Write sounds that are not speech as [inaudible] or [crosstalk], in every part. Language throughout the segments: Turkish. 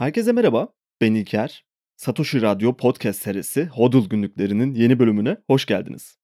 Herkese merhaba, ben İlker. Satoshi Radyo Podcast serisi Hodl Günlüklerinin yeni bölümüne hoş geldiniz.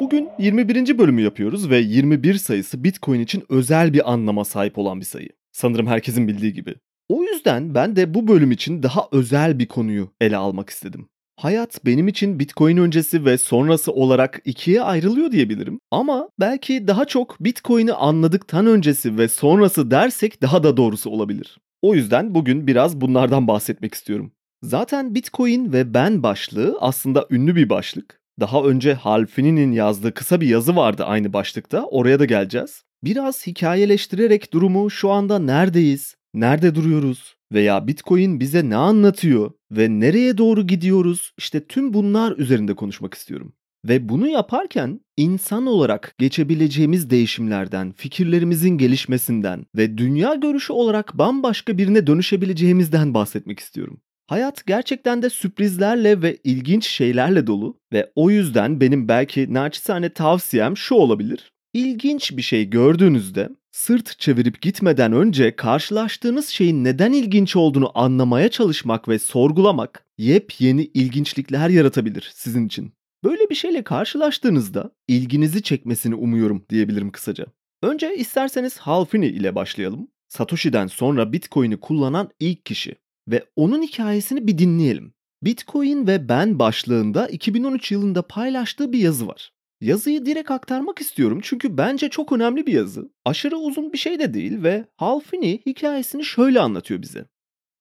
Bugün 21. bölümü yapıyoruz ve 21 sayısı Bitcoin için özel bir anlama sahip olan bir sayı. Sanırım herkesin bildiği gibi. O yüzden ben de bu bölüm için daha özel bir konuyu ele almak istedim. Hayat benim için Bitcoin öncesi ve sonrası olarak ikiye ayrılıyor diyebilirim. Ama belki daha çok Bitcoin'i anladıktan öncesi ve sonrası dersek daha da doğrusu olabilir. O yüzden bugün biraz bunlardan bahsetmek istiyorum. Zaten Bitcoin ve ben başlığı aslında ünlü bir başlık. Daha önce Hal Finney'nin yazdığı kısa bir yazı vardı aynı başlıkta. Oraya da geleceğiz. Biraz hikayeleştirerek durumu şu anda neredeyiz, nerede duruyoruz veya Bitcoin bize ne anlatıyor ve nereye doğru gidiyoruz? İşte tüm bunlar üzerinde konuşmak istiyorum. Ve bunu yaparken insan olarak geçebileceğimiz değişimlerden, fikirlerimizin gelişmesinden ve dünya görüşü olarak bambaşka birine dönüşebileceğimizden bahsetmek istiyorum. Hayat gerçekten de sürprizlerle ve ilginç şeylerle dolu ve o yüzden benim belki naçizane tavsiyem şu olabilir. İlginç bir şey gördüğünüzde sırt çevirip gitmeden önce karşılaştığınız şeyin neden ilginç olduğunu anlamaya çalışmak ve sorgulamak yepyeni ilginçlikler yaratabilir sizin için. Böyle bir şeyle karşılaştığınızda ilginizi çekmesini umuyorum diyebilirim kısaca. Önce isterseniz Hal Finney ile başlayalım. Satoshi'den sonra Bitcoin'i kullanan ilk kişi ve onun hikayesini bir dinleyelim. Bitcoin ve ben başlığında 2013 yılında paylaştığı bir yazı var. Yazıyı direkt aktarmak istiyorum çünkü bence çok önemli bir yazı. Aşırı uzun bir şey de değil ve Hal Finney hikayesini şöyle anlatıyor bize.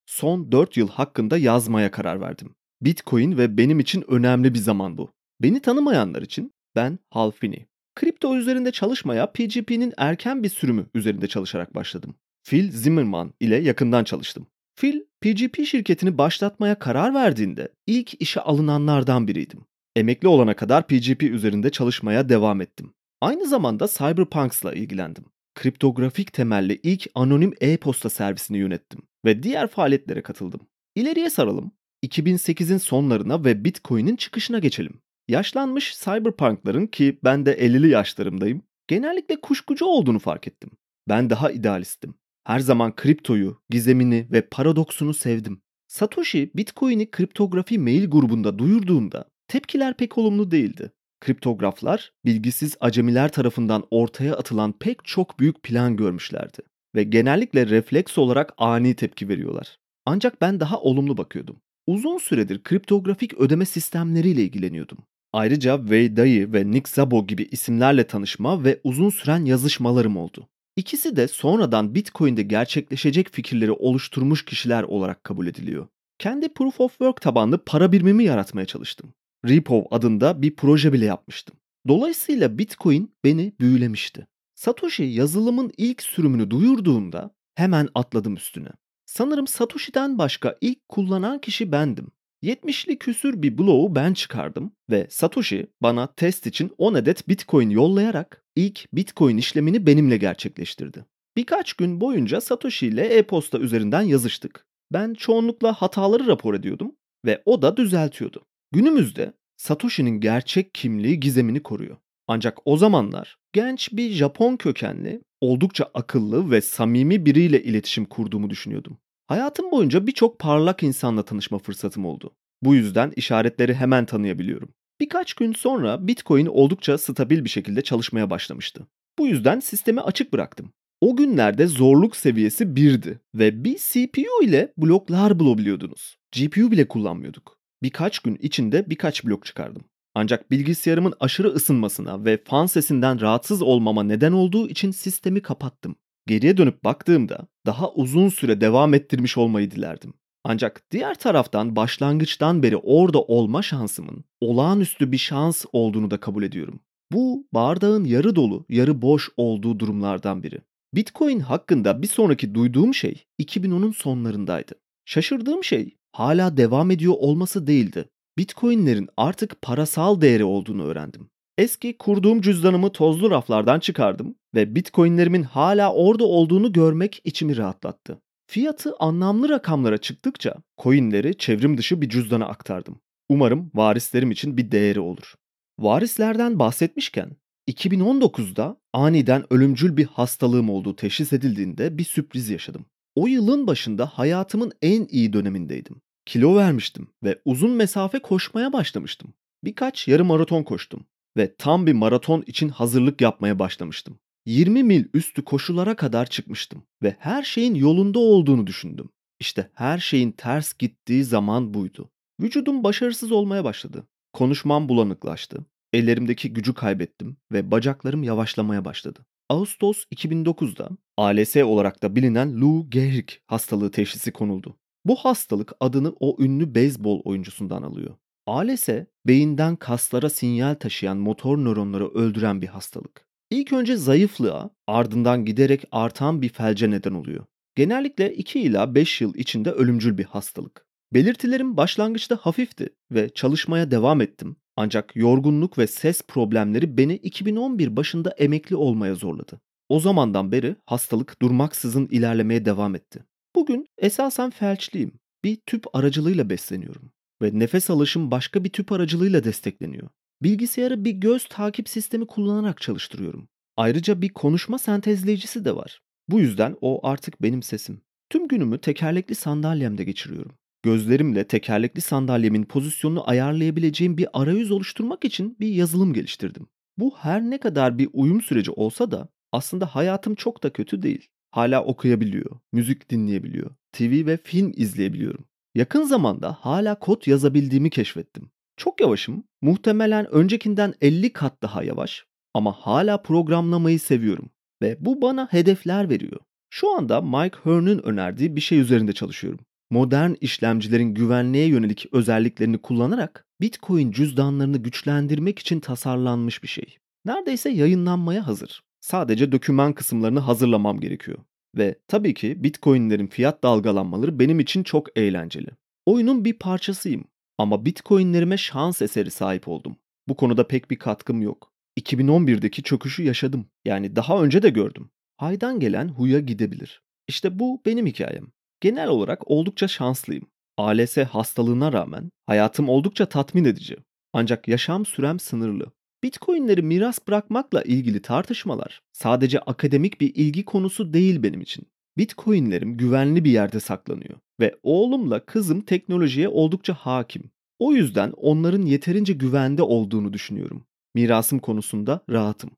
Son 4 yıl hakkında yazmaya karar verdim. Bitcoin ve benim için önemli bir zaman bu. Beni tanımayanlar için ben Hal Finney. Kripto üzerinde çalışmaya PGP'nin erken bir sürümü üzerinde çalışarak başladım. Phil Zimmerman ile yakından çalıştım. Phil, PGP şirketini başlatmaya karar verdiğinde ilk işe alınanlardan biriydim. Emekli olana kadar PGP üzerinde çalışmaya devam ettim. Aynı zamanda Cyberpunks'la ilgilendim. Kriptografik temelli ilk anonim e-posta servisini yönettim ve diğer faaliyetlere katıldım. İleriye saralım. 2008'in sonlarına ve Bitcoin'in çıkışına geçelim. Yaşlanmış cyberpunkların ki ben de 50'li yaşlarımdayım, genellikle kuşkucu olduğunu fark ettim. Ben daha idealistim. Her zaman kriptoyu, gizemini ve paradoksunu sevdim. Satoshi Bitcoin'i kriptografi mail grubunda duyurduğunda tepkiler pek olumlu değildi. Kriptograflar bilgisiz acemiler tarafından ortaya atılan pek çok büyük plan görmüşlerdi ve genellikle refleks olarak ani tepki veriyorlar. Ancak ben daha olumlu bakıyordum. Uzun süredir kriptografik ödeme sistemleriyle ilgileniyordum. Ayrıca Wei Dai ve Nick Szabo gibi isimlerle tanışma ve uzun süren yazışmalarım oldu. İkisi de sonradan Bitcoin'de gerçekleşecek fikirleri oluşturmuş kişiler olarak kabul ediliyor. Kendi Proof of Work tabanlı para birimimi yaratmaya çalıştım. Repo adında bir proje bile yapmıştım. Dolayısıyla Bitcoin beni büyülemişti. Satoshi yazılımın ilk sürümünü duyurduğunda hemen atladım üstüne. Sanırım Satoshi'den başka ilk kullanan kişi bendim. 70'li küsür bir bloğu ben çıkardım ve Satoshi bana test için 10 adet Bitcoin yollayarak ilk Bitcoin işlemini benimle gerçekleştirdi. Birkaç gün boyunca Satoshi ile e-posta üzerinden yazıştık. Ben çoğunlukla hataları rapor ediyordum ve o da düzeltiyordu. Günümüzde Satoshi'nin gerçek kimliği gizemini koruyor. Ancak o zamanlar genç bir Japon kökenli, oldukça akıllı ve samimi biriyle iletişim kurduğumu düşünüyordum. Hayatım boyunca birçok parlak insanla tanışma fırsatım oldu. Bu yüzden işaretleri hemen tanıyabiliyorum. Birkaç gün sonra Bitcoin oldukça stabil bir şekilde çalışmaya başlamıştı. Bu yüzden sistemi açık bıraktım. O günlerde zorluk seviyesi 1'di ve bir CPU ile bloklar bulabiliyordunuz. GPU bile kullanmıyorduk. Birkaç gün içinde birkaç blok çıkardım. Ancak bilgisayarımın aşırı ısınmasına ve fan sesinden rahatsız olmama neden olduğu için sistemi kapattım. Geriye dönüp baktığımda daha uzun süre devam ettirmiş olmayı dilerdim. Ancak diğer taraftan başlangıçtan beri orada olma şansımın olağanüstü bir şans olduğunu da kabul ediyorum. Bu bardağın yarı dolu, yarı boş olduğu durumlardan biri. Bitcoin hakkında bir sonraki duyduğum şey 2010'un sonlarındaydı. Şaşırdığım şey hala devam ediyor olması değildi. Bitcoin'lerin artık parasal değeri olduğunu öğrendim. Eski kurduğum cüzdanımı tozlu raflardan çıkardım ve Bitcoin'lerimin hala orada olduğunu görmek içimi rahatlattı. Fiyatı anlamlı rakamlara çıktıkça coinleri çevrim dışı bir cüzdana aktardım. Umarım varislerim için bir değeri olur. Varislerden bahsetmişken 2019'da aniden ölümcül bir hastalığım olduğu teşhis edildiğinde bir sürpriz yaşadım. O yılın başında hayatımın en iyi dönemindeydim. Kilo vermiştim ve uzun mesafe koşmaya başlamıştım. Birkaç yarım maraton koştum ve tam bir maraton için hazırlık yapmaya başlamıştım. 20 mil üstü koşulara kadar çıkmıştım ve her şeyin yolunda olduğunu düşündüm. İşte her şeyin ters gittiği zaman buydu. Vücudum başarısız olmaya başladı. Konuşmam bulanıklaştı. Ellerimdeki gücü kaybettim ve bacaklarım yavaşlamaya başladı. Ağustos 2009'da ALS olarak da bilinen Lou Gehrig hastalığı teşhisi konuldu. Bu hastalık adını o ünlü beyzbol oyuncusundan alıyor. ALS, beyinden kaslara sinyal taşıyan motor nöronları öldüren bir hastalık. İlk önce zayıflığa, ardından giderek artan bir felce neden oluyor. Genellikle 2 ila 5 yıl içinde ölümcül bir hastalık. Belirtilerim başlangıçta hafifti ve çalışmaya devam ettim. Ancak yorgunluk ve ses problemleri beni 2011 başında emekli olmaya zorladı. O zamandan beri hastalık durmaksızın ilerlemeye devam etti. Bugün esasen felçliyim. Bir tüp aracılığıyla besleniyorum ve nefes alışım başka bir tüp aracılığıyla destekleniyor. Bilgisayarı bir göz takip sistemi kullanarak çalıştırıyorum. Ayrıca bir konuşma sentezleyicisi de var. Bu yüzden o artık benim sesim. Tüm günümü tekerlekli sandalyemde geçiriyorum. Gözlerimle tekerlekli sandalyemin pozisyonunu ayarlayabileceğim bir arayüz oluşturmak için bir yazılım geliştirdim. Bu her ne kadar bir uyum süreci olsa da aslında hayatım çok da kötü değil. Hala okuyabiliyor, müzik dinleyebiliyor, TV ve film izleyebiliyorum. Yakın zamanda hala kod yazabildiğimi keşfettim. Çok yavaşım, muhtemelen öncekinden 50 kat daha yavaş ama hala programlamayı seviyorum ve bu bana hedefler veriyor. Şu anda Mike Hearn'ün önerdiği bir şey üzerinde çalışıyorum. Modern işlemcilerin güvenliğe yönelik özelliklerini kullanarak Bitcoin cüzdanlarını güçlendirmek için tasarlanmış bir şey. Neredeyse yayınlanmaya hazır. Sadece doküman kısımlarını hazırlamam gerekiyor. Ve tabii ki Bitcoin'lerin fiyat dalgalanmaları benim için çok eğlenceli. Oyunun bir parçasıyım ama Bitcoin'lerime şans eseri sahip oldum. Bu konuda pek bir katkım yok. 2011'deki çöküşü yaşadım. Yani daha önce de gördüm. Haydan gelen huya gidebilir. İşte bu benim hikayem. Genel olarak oldukça şanslıyım. ALS hastalığına rağmen hayatım oldukça tatmin edici. Ancak yaşam sürem sınırlı. Bitcoin'leri miras bırakmakla ilgili tartışmalar sadece akademik bir ilgi konusu değil benim için. Bitcoin'lerim güvenli bir yerde saklanıyor ve oğlumla kızım teknolojiye oldukça hakim. O yüzden onların yeterince güvende olduğunu düşünüyorum. Mirasım konusunda rahatım.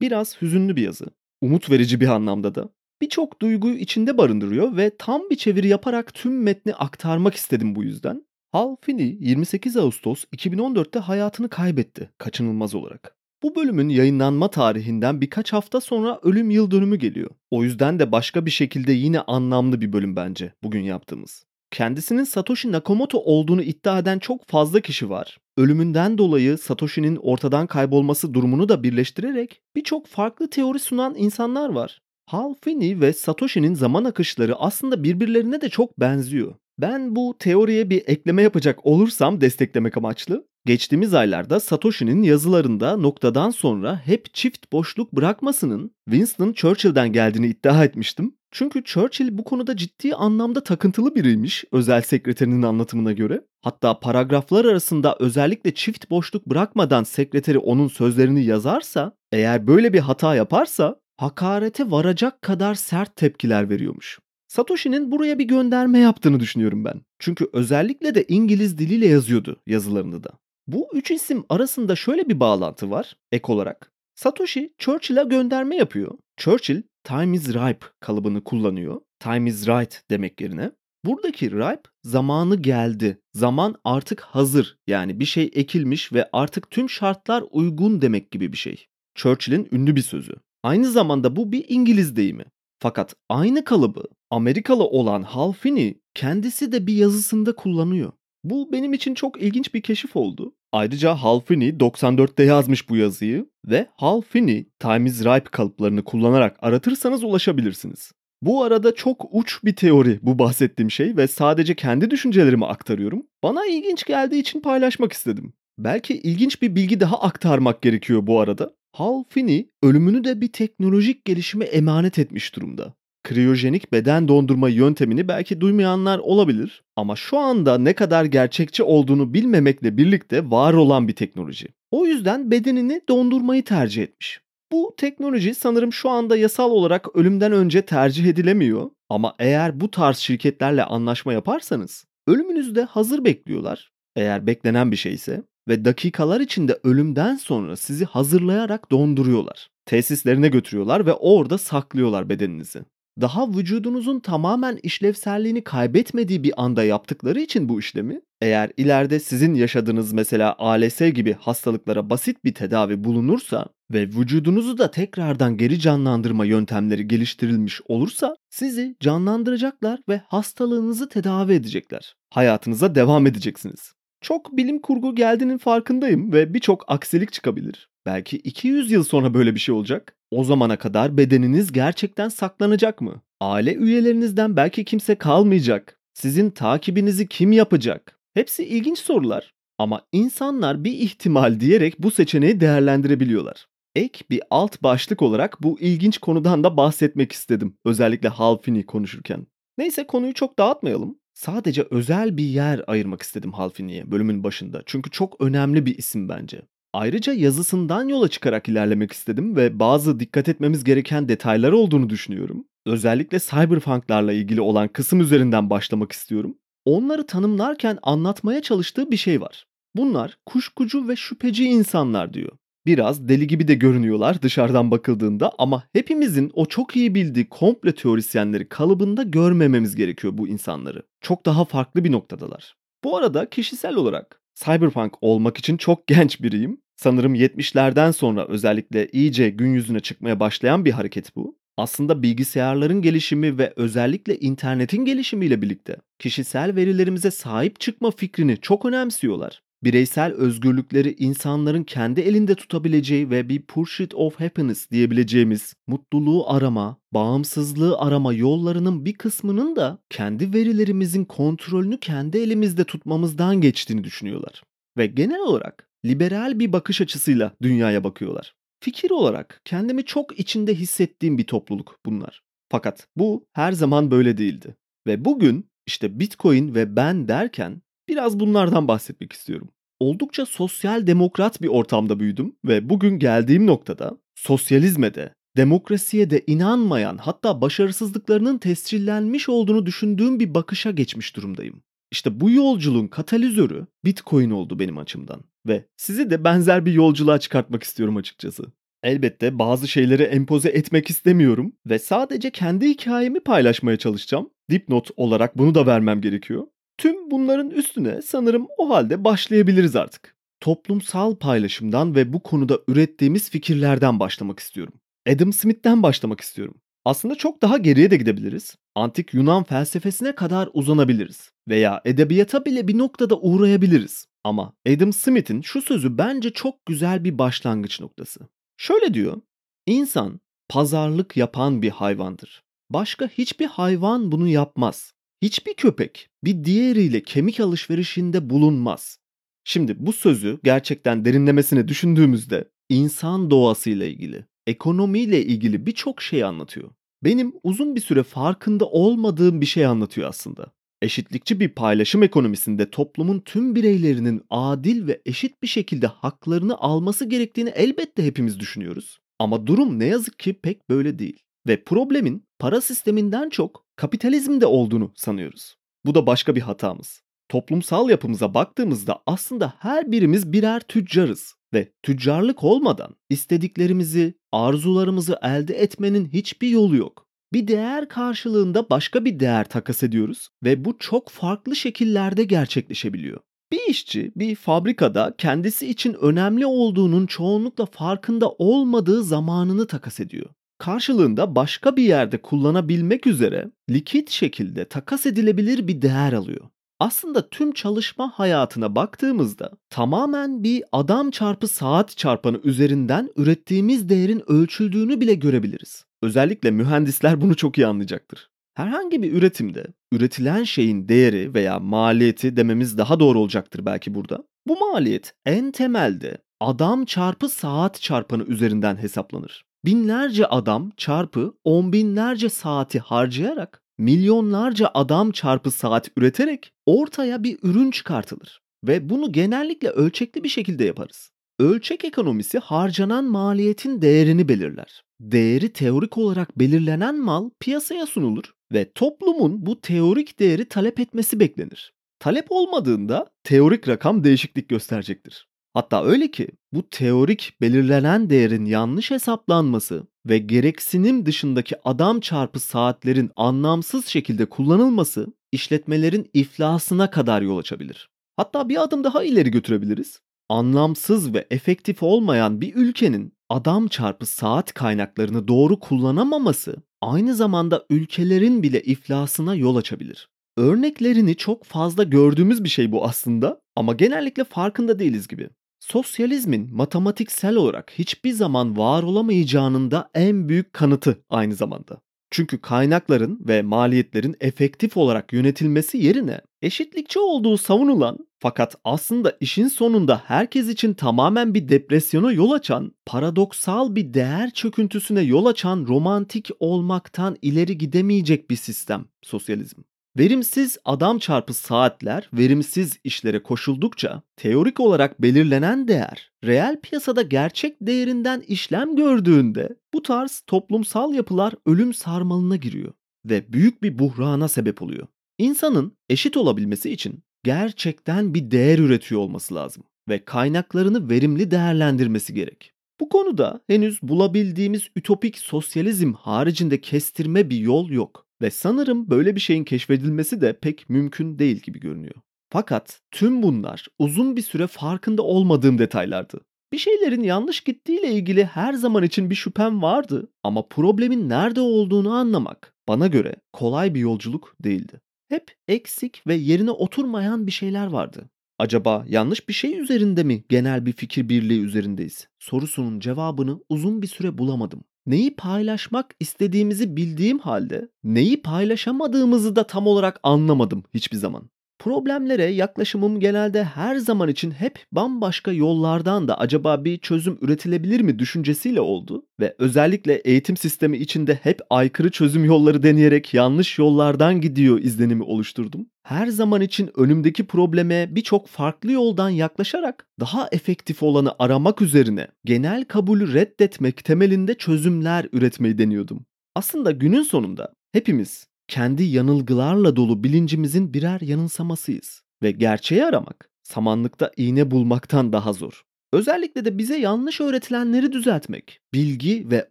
Biraz hüzünlü bir yazı. Umut verici bir anlamda da. Birçok duyguyu içinde barındırıyor ve tam bir çeviri yaparak tüm metni aktarmak istedim bu yüzden. Hal Finney 28 Ağustos 2014'te hayatını kaybetti kaçınılmaz olarak. Bu bölümün yayınlanma tarihinden birkaç hafta sonra ölüm yıl dönümü geliyor. O yüzden de başka bir şekilde yine anlamlı bir bölüm bence bugün yaptığımız. Kendisinin Satoshi Nakamoto olduğunu iddia eden çok fazla kişi var. Ölümünden dolayı Satoshi'nin ortadan kaybolması durumunu da birleştirerek birçok farklı teori sunan insanlar var. Hal Finney ve Satoshi'nin zaman akışları aslında birbirlerine de çok benziyor. Ben bu teoriye bir ekleme yapacak olursam desteklemek amaçlı, geçtiğimiz aylarda Satoshi'nin yazılarında noktadan sonra hep çift boşluk bırakmasının Winston Churchill'den geldiğini iddia etmiştim. Çünkü Churchill bu konuda ciddi anlamda takıntılı biriymiş özel sekreterinin anlatımına göre. Hatta paragraflar arasında özellikle çift boşluk bırakmadan sekreteri onun sözlerini yazarsa, eğer böyle bir hata yaparsa hakarete varacak kadar sert tepkiler veriyormuş. Satoshi'nin buraya bir gönderme yaptığını düşünüyorum ben. Çünkü özellikle de İngiliz diliyle yazıyordu yazılarını da. Bu üç isim arasında şöyle bir bağlantı var ek olarak. Satoshi Churchill'a gönderme yapıyor. Churchill time is ripe kalıbını kullanıyor. Time is right demek yerine. Buradaki ripe zamanı geldi. Zaman artık hazır. Yani bir şey ekilmiş ve artık tüm şartlar uygun demek gibi bir şey. Churchill'in ünlü bir sözü. Aynı zamanda bu bir İngiliz deyimi. Fakat aynı kalıbı Amerikalı olan Hal Finney kendisi de bir yazısında kullanıyor. Bu benim için çok ilginç bir keşif oldu. Ayrıca Hal Finney 94'te yazmış bu yazıyı ve Hal Finney Time is Ripe kalıplarını kullanarak aratırsanız ulaşabilirsiniz. Bu arada çok uç bir teori bu bahsettiğim şey ve sadece kendi düşüncelerimi aktarıyorum. Bana ilginç geldiği için paylaşmak istedim. Belki ilginç bir bilgi daha aktarmak gerekiyor bu arada. Hal Finney ölümünü de bir teknolojik gelişime emanet etmiş durumda. Kriyojenik beden dondurma yöntemini belki duymayanlar olabilir ama şu anda ne kadar gerçekçi olduğunu bilmemekle birlikte var olan bir teknoloji. O yüzden bedenini dondurmayı tercih etmiş. Bu teknoloji sanırım şu anda yasal olarak ölümden önce tercih edilemiyor ama eğer bu tarz şirketlerle anlaşma yaparsanız ölümünüzde hazır bekliyorlar. Eğer beklenen bir şeyse ve dakikalar içinde ölümden sonra sizi hazırlayarak donduruyorlar. Tesislerine götürüyorlar ve orada saklıyorlar bedeninizi. Daha vücudunuzun tamamen işlevselliğini kaybetmediği bir anda yaptıkları için bu işlemi, eğer ileride sizin yaşadığınız mesela ALS gibi hastalıklara basit bir tedavi bulunursa ve vücudunuzu da tekrardan geri canlandırma yöntemleri geliştirilmiş olursa sizi canlandıracaklar ve hastalığınızı tedavi edecekler. Hayatınıza devam edeceksiniz. Çok bilim kurgu geldiğinin farkındayım ve birçok aksilik çıkabilir. Belki 200 yıl sonra böyle bir şey olacak. O zamana kadar bedeniniz gerçekten saklanacak mı? Aile üyelerinizden belki kimse kalmayacak. Sizin takibinizi kim yapacak? Hepsi ilginç sorular. Ama insanlar bir ihtimal diyerek bu seçeneği değerlendirebiliyorlar. Ek bir alt başlık olarak bu ilginç konudan da bahsetmek istedim. Özellikle Halfini konuşurken. Neyse konuyu çok dağıtmayalım. Sadece özel bir yer ayırmak istedim Halfini'ye bölümün başında. Çünkü çok önemli bir isim bence. Ayrıca yazısından yola çıkarak ilerlemek istedim ve bazı dikkat etmemiz gereken detaylar olduğunu düşünüyorum. Özellikle cyberpunklarla ilgili olan kısım üzerinden başlamak istiyorum. Onları tanımlarken anlatmaya çalıştığı bir şey var. Bunlar kuşkucu ve şüpheci insanlar diyor. Biraz deli gibi de görünüyorlar dışarıdan bakıldığında ama hepimizin o çok iyi bildiği komple teorisyenleri kalıbında görmememiz gerekiyor bu insanları. Çok daha farklı bir noktadalar. Bu arada kişisel olarak cyberpunk olmak için çok [laughs] genç biriyim. Sanırım 70'lerden sonra özellikle iyice gün yüzüne çıkmaya başlayan bir hareket bu. Aslında bilgisayarların gelişimi ve özellikle internetin gelişimiyle birlikte kişisel verilerimize sahip çıkma fikrini çok önemsiyorlar bireysel özgürlükleri insanların kendi elinde tutabileceği ve bir pursuit of happiness diyebileceğimiz mutluluğu arama, bağımsızlığı arama yollarının bir kısmının da kendi verilerimizin kontrolünü kendi elimizde tutmamızdan geçtiğini düşünüyorlar. Ve genel olarak liberal bir bakış açısıyla dünyaya bakıyorlar. Fikir olarak kendimi çok içinde hissettiğim bir topluluk bunlar. Fakat bu her zaman böyle değildi. Ve bugün işte Bitcoin ve ben derken Biraz bunlardan bahsetmek istiyorum. Oldukça sosyal demokrat bir ortamda büyüdüm ve bugün geldiğim noktada sosyalizme de, demokrasiye de inanmayan hatta başarısızlıklarının tescillenmiş olduğunu düşündüğüm bir bakışa geçmiş durumdayım. İşte bu yolculuğun katalizörü Bitcoin oldu benim açımdan ve sizi de benzer bir yolculuğa çıkartmak istiyorum açıkçası. Elbette bazı şeyleri empoze etmek istemiyorum ve sadece kendi hikayemi paylaşmaya çalışacağım. Dipnot olarak bunu da vermem gerekiyor. Tüm bunların üstüne sanırım o halde başlayabiliriz artık. Toplumsal paylaşımdan ve bu konuda ürettiğimiz fikirlerden başlamak istiyorum. Adam Smith'ten başlamak istiyorum. Aslında çok daha geriye de gidebiliriz. Antik Yunan felsefesine kadar uzanabiliriz veya edebiyata bile bir noktada uğrayabiliriz. Ama Adam Smith'in şu sözü bence çok güzel bir başlangıç noktası. Şöyle diyor: İnsan pazarlık yapan bir hayvandır. Başka hiçbir hayvan bunu yapmaz. Hiçbir köpek bir diğeriyle kemik alışverişinde bulunmaz. Şimdi bu sözü gerçekten derinlemesine düşündüğümüzde insan doğasıyla ilgili, ekonomiyle ilgili birçok şey anlatıyor. Benim uzun bir süre farkında olmadığım bir şey anlatıyor aslında. Eşitlikçi bir paylaşım ekonomisinde toplumun tüm bireylerinin adil ve eşit bir şekilde haklarını alması gerektiğini elbette hepimiz düşünüyoruz. Ama durum ne yazık ki pek böyle değil. Ve problemin para sisteminden çok kapitalizmde olduğunu sanıyoruz. Bu da başka bir hatamız. Toplumsal yapımıza baktığımızda aslında her birimiz birer tüccarız ve tüccarlık olmadan istediklerimizi, arzularımızı elde etmenin hiçbir yolu yok. Bir değer karşılığında başka bir değer takas ediyoruz ve bu çok farklı şekillerde gerçekleşebiliyor. Bir işçi bir fabrikada kendisi için önemli olduğunun çoğunlukla farkında olmadığı zamanını takas ediyor karşılığında başka bir yerde kullanabilmek üzere likit şekilde takas edilebilir bir değer alıyor. Aslında tüm çalışma hayatına baktığımızda tamamen bir adam çarpı saat çarpanı üzerinden ürettiğimiz değerin ölçüldüğünü bile görebiliriz. Özellikle mühendisler bunu çok iyi anlayacaktır. Herhangi bir üretimde üretilen şeyin değeri veya maliyeti dememiz daha doğru olacaktır belki burada. Bu maliyet en temelde adam çarpı saat çarpanı üzerinden hesaplanır. Binlerce adam çarpı on binlerce saati harcayarak milyonlarca adam çarpı saat üreterek ortaya bir ürün çıkartılır. Ve bunu genellikle ölçekli bir şekilde yaparız. Ölçek ekonomisi harcanan maliyetin değerini belirler. Değeri teorik olarak belirlenen mal piyasaya sunulur ve toplumun bu teorik değeri talep etmesi beklenir. Talep olmadığında teorik rakam değişiklik gösterecektir. Hatta öyle ki bu teorik belirlenen değerin yanlış hesaplanması ve gereksinim dışındaki adam çarpı saatlerin anlamsız şekilde kullanılması işletmelerin iflasına kadar yol açabilir. Hatta bir adım daha ileri götürebiliriz. Anlamsız ve efektif olmayan bir ülkenin adam çarpı saat kaynaklarını doğru kullanamaması aynı zamanda ülkelerin bile iflasına yol açabilir. Örneklerini çok fazla gördüğümüz bir şey bu aslında ama genellikle farkında değiliz gibi. Sosyalizmin matematiksel olarak hiçbir zaman var olamayacağının da en büyük kanıtı aynı zamanda. Çünkü kaynakların ve maliyetlerin efektif olarak yönetilmesi yerine eşitlikçi olduğu savunulan fakat aslında işin sonunda herkes için tamamen bir depresyona yol açan, paradoksal bir değer çöküntüsüne yol açan romantik olmaktan ileri gidemeyecek bir sistem sosyalizm. Verimsiz adam çarpı saatler verimsiz işlere koşuldukça teorik olarak belirlenen değer reel piyasada gerçek değerinden işlem gördüğünde bu tarz toplumsal yapılar ölüm sarmalına giriyor ve büyük bir buhrana sebep oluyor. İnsanın eşit olabilmesi için gerçekten bir değer üretiyor olması lazım ve kaynaklarını verimli değerlendirmesi gerek. Bu konuda henüz bulabildiğimiz ütopik sosyalizm haricinde kestirme bir yol yok. Ve sanırım böyle bir şeyin keşfedilmesi de pek mümkün değil gibi görünüyor. Fakat tüm bunlar uzun bir süre farkında olmadığım detaylardı. Bir şeylerin yanlış gittiğiyle ilgili her zaman için bir şüphem vardı ama problemin nerede olduğunu anlamak bana göre kolay bir yolculuk değildi. Hep eksik ve yerine oturmayan bir şeyler vardı. Acaba yanlış bir şey üzerinde mi genel bir fikir birliği üzerindeyiz? Sorusunun cevabını uzun bir süre bulamadım neyi paylaşmak istediğimizi bildiğim halde neyi paylaşamadığımızı da tam olarak anlamadım hiçbir zaman. Problemlere yaklaşımım genelde her zaman için hep bambaşka yollardan da acaba bir çözüm üretilebilir mi düşüncesiyle oldu ve özellikle eğitim sistemi içinde hep aykırı çözüm yolları deneyerek yanlış yollardan gidiyor izlenimi oluşturdum. Her zaman için önümdeki probleme birçok farklı yoldan yaklaşarak daha efektif olanı aramak üzerine genel kabulü reddetmek temelinde çözümler üretmeyi deniyordum. Aslında günün sonunda hepimiz kendi yanılgılarla dolu bilincimizin birer yanılsamasıyız ve gerçeği aramak samanlıkta iğne bulmaktan daha zor. Özellikle de bize yanlış öğretilenleri düzeltmek, bilgi ve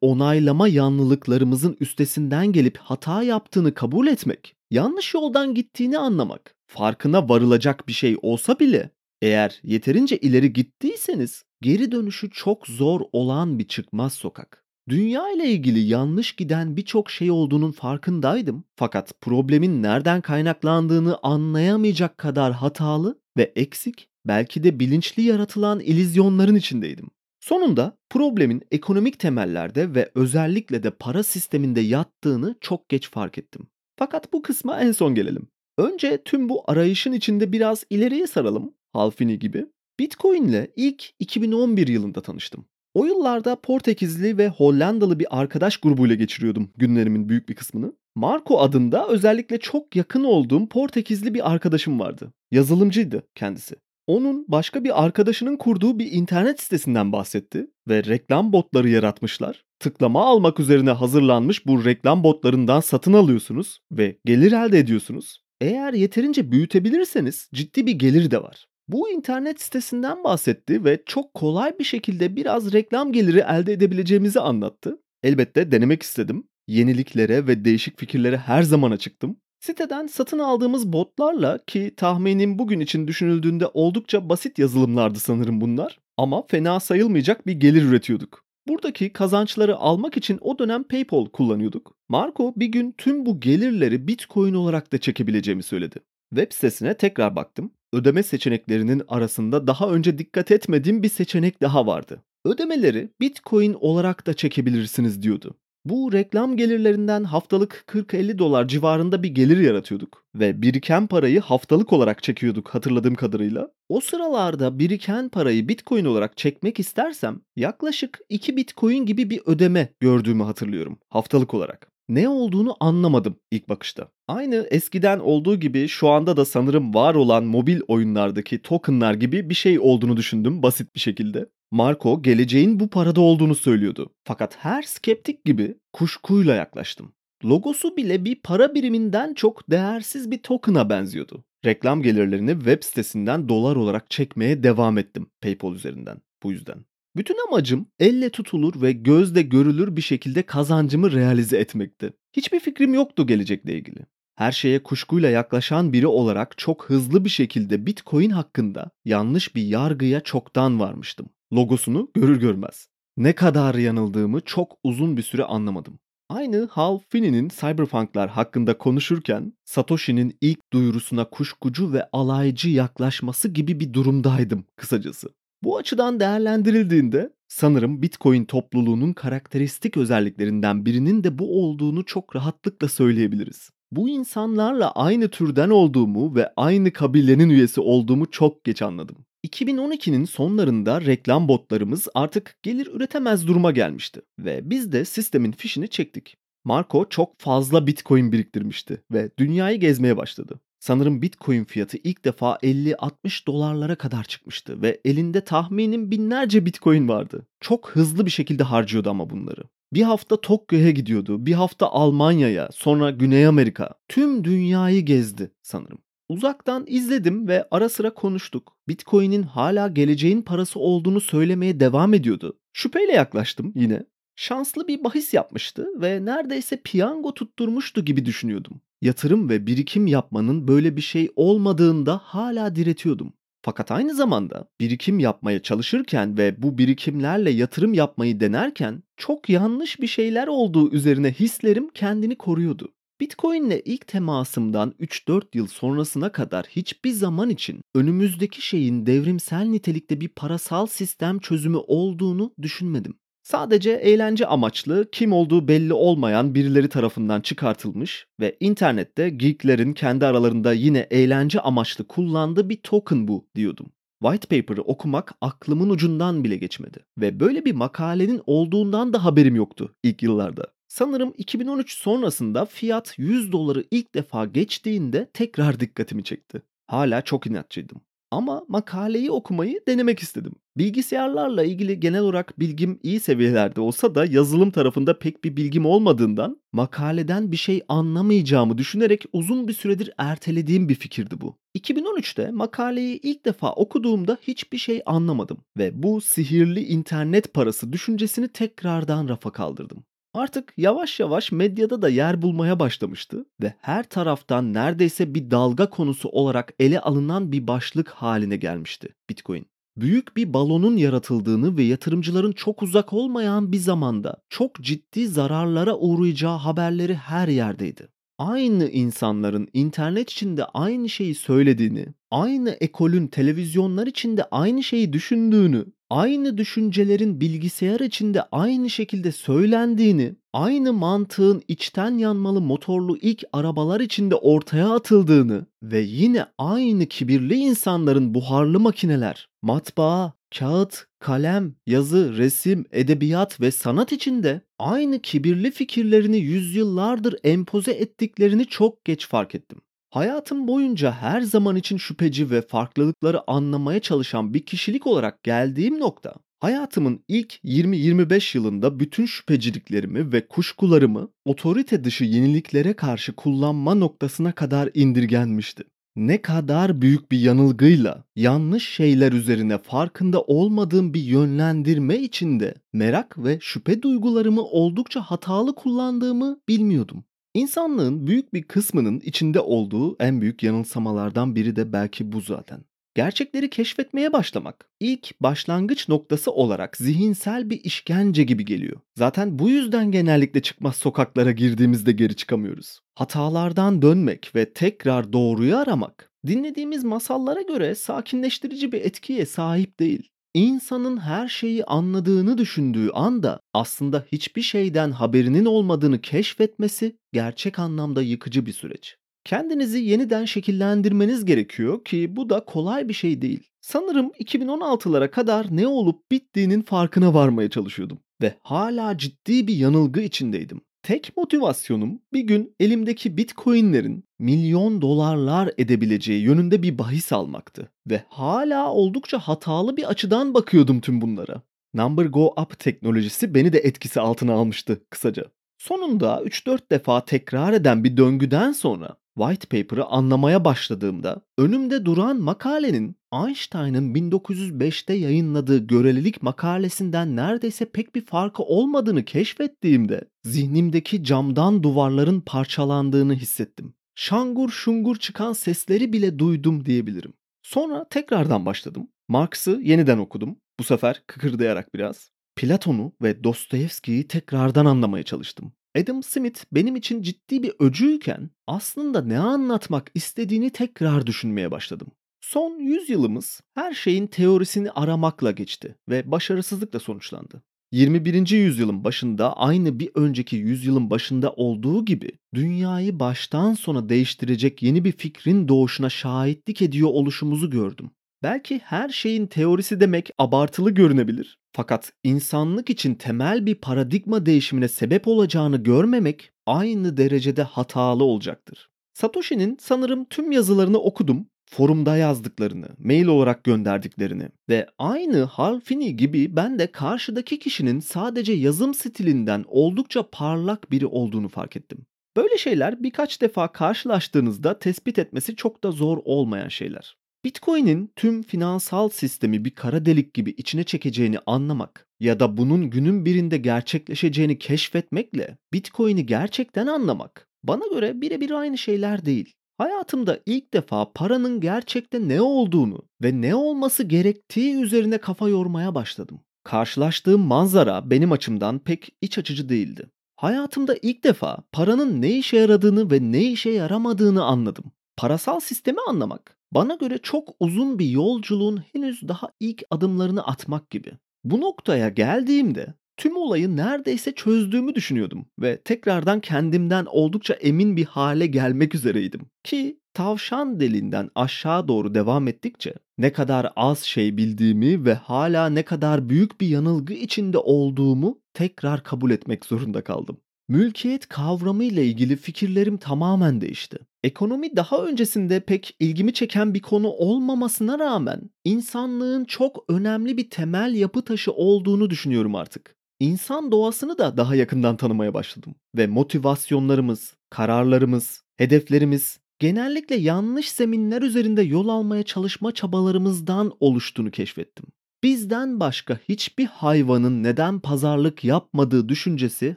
onaylama yanlılıklarımızın üstesinden gelip hata yaptığını kabul etmek, yanlış yoldan gittiğini anlamak, farkına varılacak bir şey olsa bile eğer yeterince ileri gittiyseniz geri dönüşü çok zor olan bir çıkmaz sokak. Dünya ile ilgili yanlış giden birçok şey olduğunun farkındaydım. Fakat problemin nereden kaynaklandığını anlayamayacak kadar hatalı ve eksik, belki de bilinçli yaratılan ilizyonların içindeydim. Sonunda problemin ekonomik temellerde ve özellikle de para sisteminde yattığını çok geç fark ettim. Fakat bu kısma en son gelelim. Önce tüm bu arayışın içinde biraz ileriye saralım, Halfini gibi. Bitcoin ile ilk 2011 yılında tanıştım. O yıllarda Portekizli ve Hollandalı bir arkadaş grubuyla geçiriyordum günlerimin büyük bir kısmını. Marco adında özellikle çok yakın olduğum Portekizli bir arkadaşım vardı. Yazılımcıydı kendisi. Onun başka bir arkadaşının kurduğu bir internet sitesinden bahsetti ve reklam botları yaratmışlar. Tıklama almak üzerine hazırlanmış bu reklam botlarından satın alıyorsunuz ve gelir elde ediyorsunuz. Eğer yeterince büyütebilirseniz ciddi bir gelir de var. Bu internet sitesinden bahsetti ve çok kolay bir şekilde biraz reklam geliri elde edebileceğimizi anlattı. Elbette denemek istedim. Yeniliklere ve değişik fikirlere her zaman açıktım. Siteden satın aldığımız botlarla ki tahminim bugün için düşünüldüğünde oldukça basit yazılımlardı sanırım bunlar. Ama fena sayılmayacak bir gelir üretiyorduk. Buradaki kazançları almak için o dönem PayPal kullanıyorduk. Marco bir gün tüm bu gelirleri Bitcoin olarak da çekebileceğimi söyledi. Web sitesine tekrar baktım ödeme seçeneklerinin arasında daha önce dikkat etmediğim bir seçenek daha vardı. Ödemeleri Bitcoin olarak da çekebilirsiniz diyordu. Bu reklam gelirlerinden haftalık 40-50 dolar civarında bir gelir yaratıyorduk ve biriken parayı haftalık olarak çekiyorduk hatırladığım kadarıyla. O sıralarda biriken parayı Bitcoin olarak çekmek istersem yaklaşık 2 Bitcoin gibi bir ödeme gördüğümü hatırlıyorum haftalık olarak. Ne olduğunu anlamadım ilk bakışta. Aynı eskiden olduğu gibi şu anda da sanırım var olan mobil oyunlardaki tokenlar gibi bir şey olduğunu düşündüm basit bir şekilde. Marco geleceğin bu parada olduğunu söylüyordu. Fakat her skeptik gibi kuşkuyla yaklaştım. Logosu bile bir para biriminden çok değersiz bir token'a benziyordu. Reklam gelirlerini web sitesinden dolar olarak çekmeye devam ettim PayPal üzerinden bu yüzden. Bütün amacım elle tutulur ve gözle görülür bir şekilde kazancımı realize etmekti. Hiçbir fikrim yoktu gelecekle ilgili. Her şeye kuşkuyla yaklaşan biri olarak çok hızlı bir şekilde Bitcoin hakkında yanlış bir yargıya çoktan varmıştım. Logosunu görür görmez. Ne kadar yanıldığımı çok uzun bir süre anlamadım. Aynı Hal Finney'nin Cyberpunk'lar hakkında konuşurken Satoshi'nin ilk duyurusuna kuşkucu ve alaycı yaklaşması gibi bir durumdaydım kısacası. Bu açıdan değerlendirildiğinde sanırım Bitcoin topluluğunun karakteristik özelliklerinden birinin de bu olduğunu çok rahatlıkla söyleyebiliriz. Bu insanlarla aynı türden olduğumu ve aynı kabilenin üyesi olduğumu çok geç anladım. 2012'nin sonlarında reklam botlarımız artık gelir üretemez duruma gelmişti ve biz de sistemin fişini çektik. Marco çok fazla Bitcoin biriktirmişti ve dünyayı gezmeye başladı. Sanırım Bitcoin fiyatı ilk defa 50-60 dolarlara kadar çıkmıştı ve elinde tahminim binlerce Bitcoin vardı. Çok hızlı bir şekilde harcıyordu ama bunları. Bir hafta Tokyo'ya gidiyordu, bir hafta Almanya'ya, sonra Güney Amerika. Tüm dünyayı gezdi sanırım. Uzaktan izledim ve ara sıra konuştuk. Bitcoin'in hala geleceğin parası olduğunu söylemeye devam ediyordu. Şüpheyle yaklaştım yine. Şanslı bir bahis yapmıştı ve neredeyse piyango tutturmuştu gibi düşünüyordum. Yatırım ve birikim yapmanın böyle bir şey olmadığında hala diretiyordum. Fakat aynı zamanda birikim yapmaya çalışırken ve bu birikimlerle yatırım yapmayı denerken çok yanlış bir şeyler olduğu üzerine hislerim kendini koruyordu. Bitcoin'le ilk temasımdan 3-4 yıl sonrasına kadar hiçbir zaman için önümüzdeki şeyin devrimsel nitelikte bir parasal sistem çözümü olduğunu düşünmedim. Sadece eğlence amaçlı, kim olduğu belli olmayan birileri tarafından çıkartılmış ve internette geeklerin kendi aralarında yine eğlence amaçlı kullandığı bir token bu diyordum. White paper'ı okumak aklımın ucundan bile geçmedi ve böyle bir makalenin olduğundan da haberim yoktu ilk yıllarda. Sanırım 2013 sonrasında fiyat 100 doları ilk defa geçtiğinde tekrar dikkatimi çekti. Hala çok inatçıydım. Ama makaleyi okumayı denemek istedim. Bilgisayarlarla ilgili genel olarak bilgim iyi seviyelerde olsa da yazılım tarafında pek bir bilgim olmadığından makaleden bir şey anlamayacağımı düşünerek uzun bir süredir ertelediğim bir fikirdi bu. 2013'te makaleyi ilk defa okuduğumda hiçbir şey anlamadım ve bu sihirli internet parası düşüncesini tekrardan rafa kaldırdım. Artık yavaş yavaş medyada da yer bulmaya başlamıştı ve her taraftan neredeyse bir dalga konusu olarak ele alınan bir başlık haline gelmişti Bitcoin. Büyük bir balonun yaratıldığını ve yatırımcıların çok uzak olmayan bir zamanda çok ciddi zararlara uğrayacağı haberleri her yerdeydi. Aynı insanların internet içinde aynı şeyi söylediğini, aynı ekolün televizyonlar içinde aynı şeyi düşündüğünü aynı düşüncelerin bilgisayar içinde aynı şekilde söylendiğini, aynı mantığın içten yanmalı motorlu ilk arabalar içinde ortaya atıldığını ve yine aynı kibirli insanların buharlı makineler, matbaa, kağıt, kalem, yazı, resim, edebiyat ve sanat içinde aynı kibirli fikirlerini yüzyıllardır empoze ettiklerini çok geç fark ettim. Hayatım boyunca her zaman için şüpheci ve farklılıkları anlamaya çalışan bir kişilik olarak geldiğim nokta, hayatımın ilk 20-25 yılında bütün şüpheciliklerimi ve kuşkularımı otorite dışı yeniliklere karşı kullanma noktasına kadar indirgenmişti. Ne kadar büyük bir yanılgıyla yanlış şeyler üzerine farkında olmadığım bir yönlendirme içinde merak ve şüphe duygularımı oldukça hatalı kullandığımı bilmiyordum. İnsanlığın büyük bir kısmının içinde olduğu en büyük yanılsamalardan biri de belki bu zaten. Gerçekleri keşfetmeye başlamak ilk başlangıç noktası olarak zihinsel bir işkence gibi geliyor. Zaten bu yüzden genellikle çıkmaz sokaklara girdiğimizde geri çıkamıyoruz. Hatalardan dönmek ve tekrar doğruyu aramak dinlediğimiz masallara göre sakinleştirici bir etkiye sahip değil. İnsanın her şeyi anladığını düşündüğü anda aslında hiçbir şeyden haberinin olmadığını keşfetmesi gerçek anlamda yıkıcı bir süreç. Kendinizi yeniden şekillendirmeniz gerekiyor ki bu da kolay bir şey değil. Sanırım 2016'lara kadar ne olup bittiğinin farkına varmaya çalışıyordum ve hala ciddi bir yanılgı içindeydim. Tek motivasyonum bir gün elimdeki bitcoinlerin milyon dolarlar edebileceği yönünde bir bahis almaktı. Ve hala oldukça hatalı bir açıdan bakıyordum tüm bunlara. Number Go Up teknolojisi beni de etkisi altına almıştı kısaca. Sonunda 3-4 defa tekrar eden bir döngüden sonra white paper'ı anlamaya başladığımda önümde duran makalenin Einstein'ın 1905'te yayınladığı görelilik makalesinden neredeyse pek bir farkı olmadığını keşfettiğimde zihnimdeki camdan duvarların parçalandığını hissettim. Şangur şungur çıkan sesleri bile duydum diyebilirim. Sonra tekrardan başladım. Marx'ı yeniden okudum. Bu sefer kıkırdayarak biraz. Platon'u ve Dostoyevski'yi tekrardan anlamaya çalıştım. Adam Smith benim için ciddi bir öcüyken aslında ne anlatmak istediğini tekrar düşünmeye başladım. Son 100 yılımız her şeyin teorisini aramakla geçti ve başarısızlıkla sonuçlandı. 21. yüzyılın başında aynı bir önceki yüzyılın başında olduğu gibi dünyayı baştan sona değiştirecek yeni bir fikrin doğuşuna şahitlik ediyor oluşumuzu gördüm. Belki her şeyin teorisi demek abartılı görünebilir. Fakat insanlık için temel bir paradigma değişimine sebep olacağını görmemek aynı derecede hatalı olacaktır. Satoshi'nin sanırım tüm yazılarını okudum forumda yazdıklarını, mail olarak gönderdiklerini ve aynı Hal Finney gibi ben de karşıdaki kişinin sadece yazım stilinden oldukça parlak biri olduğunu fark ettim. Böyle şeyler birkaç defa karşılaştığınızda tespit etmesi çok da zor olmayan şeyler. Bitcoin'in tüm finansal sistemi bir kara delik gibi içine çekeceğini anlamak ya da bunun günün birinde gerçekleşeceğini keşfetmekle Bitcoin'i gerçekten anlamak bana göre birebir aynı şeyler değil. Hayatımda ilk defa paranın gerçekte ne olduğunu ve ne olması gerektiği üzerine kafa yormaya başladım. Karşılaştığım manzara benim açımdan pek iç açıcı değildi. Hayatımda ilk defa paranın ne işe yaradığını ve ne işe yaramadığını anladım. Parasal sistemi anlamak bana göre çok uzun bir yolculuğun henüz daha ilk adımlarını atmak gibi. Bu noktaya geldiğimde tüm olayı neredeyse çözdüğümü düşünüyordum ve tekrardan kendimden oldukça emin bir hale gelmek üzereydim. Ki tavşan delinden aşağı doğru devam ettikçe ne kadar az şey bildiğimi ve hala ne kadar büyük bir yanılgı içinde olduğumu tekrar kabul etmek zorunda kaldım. Mülkiyet kavramı ile ilgili fikirlerim tamamen değişti. Ekonomi daha öncesinde pek ilgimi çeken bir konu olmamasına rağmen insanlığın çok önemli bir temel yapı taşı olduğunu düşünüyorum artık. İnsan doğasını da daha yakından tanımaya başladım ve motivasyonlarımız, kararlarımız, hedeflerimiz genellikle yanlış zeminler üzerinde yol almaya çalışma çabalarımızdan oluştuğunu keşfettim. Bizden başka hiçbir hayvanın neden pazarlık yapmadığı düşüncesi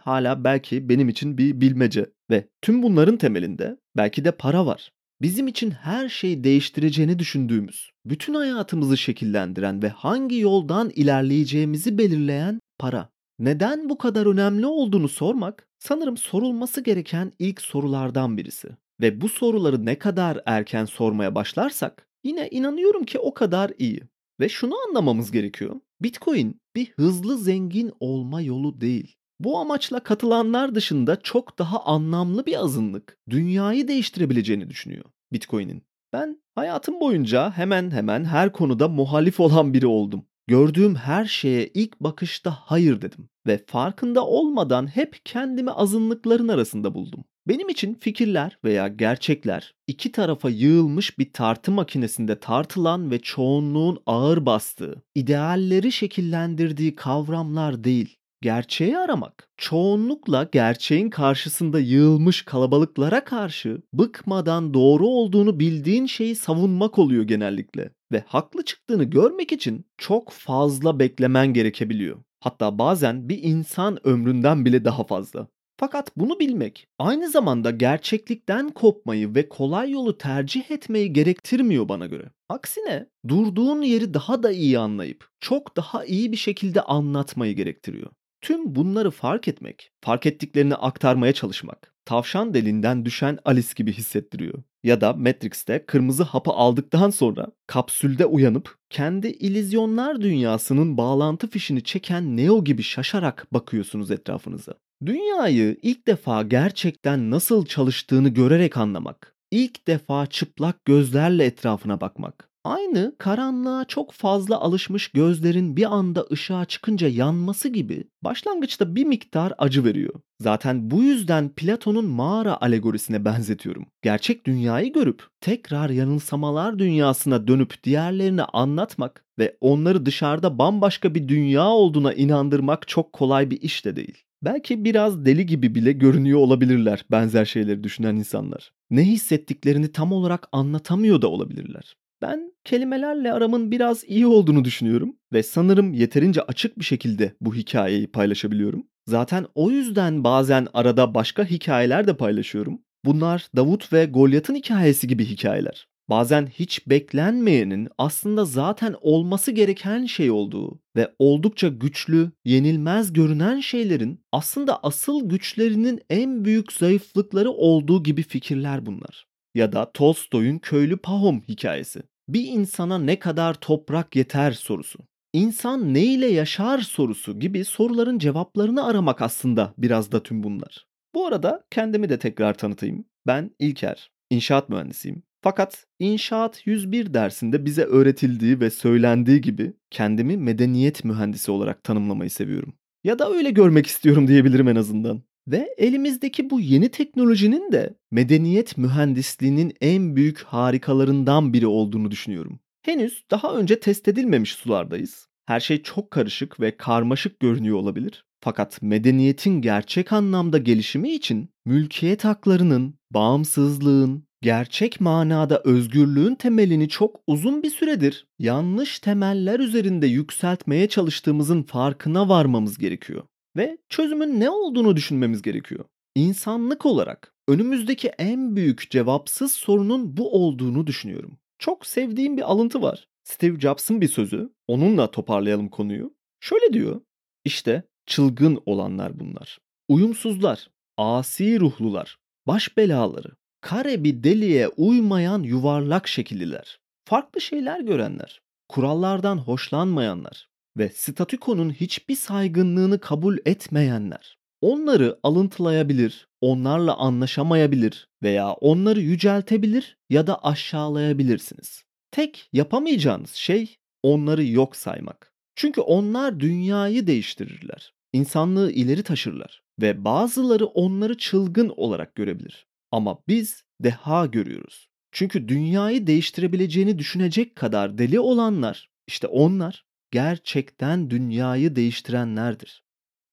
hala belki benim için bir bilmece ve tüm bunların temelinde belki de para var. Bizim için her şeyi değiştireceğini düşündüğümüz, bütün hayatımızı şekillendiren ve hangi yoldan ilerleyeceğimizi belirleyen para. Neden bu kadar önemli olduğunu sormak sanırım sorulması gereken ilk sorulardan birisi. Ve bu soruları ne kadar erken sormaya başlarsak yine inanıyorum ki o kadar iyi. Ve şunu anlamamız gerekiyor. Bitcoin bir hızlı zengin olma yolu değil. Bu amaçla katılanlar dışında çok daha anlamlı bir azınlık dünyayı değiştirebileceğini düşünüyor Bitcoin'in. Ben hayatım boyunca hemen hemen her konuda muhalif olan biri oldum. Gördüğüm her şeye ilk bakışta hayır dedim ve farkında olmadan hep kendimi azınlıkların arasında buldum. Benim için fikirler veya gerçekler iki tarafa yığılmış bir tartı makinesinde tartılan ve çoğunluğun ağır bastığı, idealleri şekillendirdiği kavramlar değil gerçeği aramak. Çoğunlukla gerçeğin karşısında yığılmış kalabalıklara karşı bıkmadan doğru olduğunu bildiğin şeyi savunmak oluyor genellikle. Ve haklı çıktığını görmek için çok fazla beklemen gerekebiliyor. Hatta bazen bir insan ömründen bile daha fazla. Fakat bunu bilmek aynı zamanda gerçeklikten kopmayı ve kolay yolu tercih etmeyi gerektirmiyor bana göre. Aksine durduğun yeri daha da iyi anlayıp çok daha iyi bir şekilde anlatmayı gerektiriyor. Tüm bunları fark etmek, fark ettiklerini aktarmaya çalışmak tavşan deliğinden düşen Alice gibi hissettiriyor. Ya da Matrix'te kırmızı hapı aldıktan sonra kapsülde uyanıp kendi ilizyonlar dünyasının bağlantı fişini çeken Neo gibi şaşarak bakıyorsunuz etrafınıza. Dünyayı ilk defa gerçekten nasıl çalıştığını görerek anlamak, ilk defa çıplak gözlerle etrafına bakmak, Aynı karanlığa çok fazla alışmış gözlerin bir anda ışığa çıkınca yanması gibi başlangıçta bir miktar acı veriyor. Zaten bu yüzden Platon'un mağara alegorisine benzetiyorum. Gerçek dünyayı görüp tekrar yanılsamalar dünyasına dönüp diğerlerine anlatmak ve onları dışarıda bambaşka bir dünya olduğuna inandırmak çok kolay bir iş de değil. Belki biraz deli gibi bile görünüyor olabilirler benzer şeyleri düşünen insanlar. Ne hissettiklerini tam olarak anlatamıyor da olabilirler. Ben kelimelerle aramın biraz iyi olduğunu düşünüyorum ve sanırım yeterince açık bir şekilde bu hikayeyi paylaşabiliyorum. Zaten o yüzden bazen arada başka hikayeler de paylaşıyorum. Bunlar Davut ve Golyat'ın hikayesi gibi hikayeler. Bazen hiç beklenmeyenin aslında zaten olması gereken şey olduğu ve oldukça güçlü, yenilmez görünen şeylerin aslında asıl güçlerinin en büyük zayıflıkları olduğu gibi fikirler bunlar. Ya da Tolstoy'un Köylü Pahom hikayesi. Bir insana ne kadar toprak yeter sorusu. İnsan ne ile yaşar sorusu gibi soruların cevaplarını aramak aslında biraz da tüm bunlar. Bu arada kendimi de tekrar tanıtayım. Ben İlker, inşaat mühendisiyim. Fakat İnşaat 101 dersinde bize öğretildiği ve söylendiği gibi kendimi medeniyet mühendisi olarak tanımlamayı seviyorum. Ya da öyle görmek istiyorum diyebilirim en azından. Ve elimizdeki bu yeni teknolojinin de medeniyet mühendisliğinin en büyük harikalarından biri olduğunu düşünüyorum. Henüz daha önce test edilmemiş sulardayız. Her şey çok karışık ve karmaşık görünüyor olabilir. Fakat medeniyetin gerçek anlamda gelişimi için mülkiyet haklarının, bağımsızlığın, gerçek manada özgürlüğün temelini çok uzun bir süredir yanlış temeller üzerinde yükseltmeye çalıştığımızın farkına varmamız gerekiyor ve çözümün ne olduğunu düşünmemiz gerekiyor. İnsanlık olarak önümüzdeki en büyük cevapsız sorunun bu olduğunu düşünüyorum. Çok sevdiğim bir alıntı var. Steve Jobs'ın bir sözü. Onunla toparlayalım konuyu. Şöyle diyor. İşte çılgın olanlar bunlar. Uyumsuzlar, asi ruhlular, baş belaları, kare bir deliğe uymayan yuvarlak şekilliler, farklı şeyler görenler, kurallardan hoşlanmayanlar, ve statükonun hiçbir saygınlığını kabul etmeyenler. Onları alıntılayabilir, onlarla anlaşamayabilir veya onları yüceltebilir ya da aşağılayabilirsiniz. Tek yapamayacağınız şey onları yok saymak. Çünkü onlar dünyayı değiştirirler. insanlığı ileri taşırlar ve bazıları onları çılgın olarak görebilir. Ama biz deha görüyoruz. Çünkü dünyayı değiştirebileceğini düşünecek kadar deli olanlar işte onlar gerçekten dünyayı değiştirenlerdir.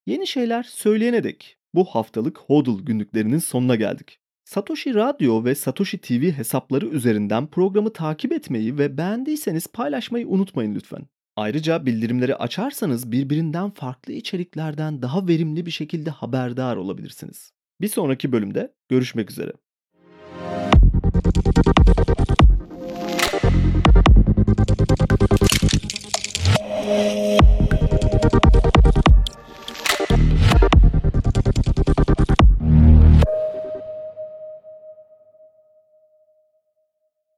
Yeni şeyler söyleyene dek bu haftalık HODL günlüklerinin sonuna geldik. Satoshi Radyo ve Satoshi TV hesapları üzerinden programı takip etmeyi ve beğendiyseniz paylaşmayı unutmayın lütfen. Ayrıca bildirimleri açarsanız birbirinden farklı içeriklerden daha verimli bir şekilde haberdar olabilirsiniz. Bir sonraki bölümde görüşmek üzere. Música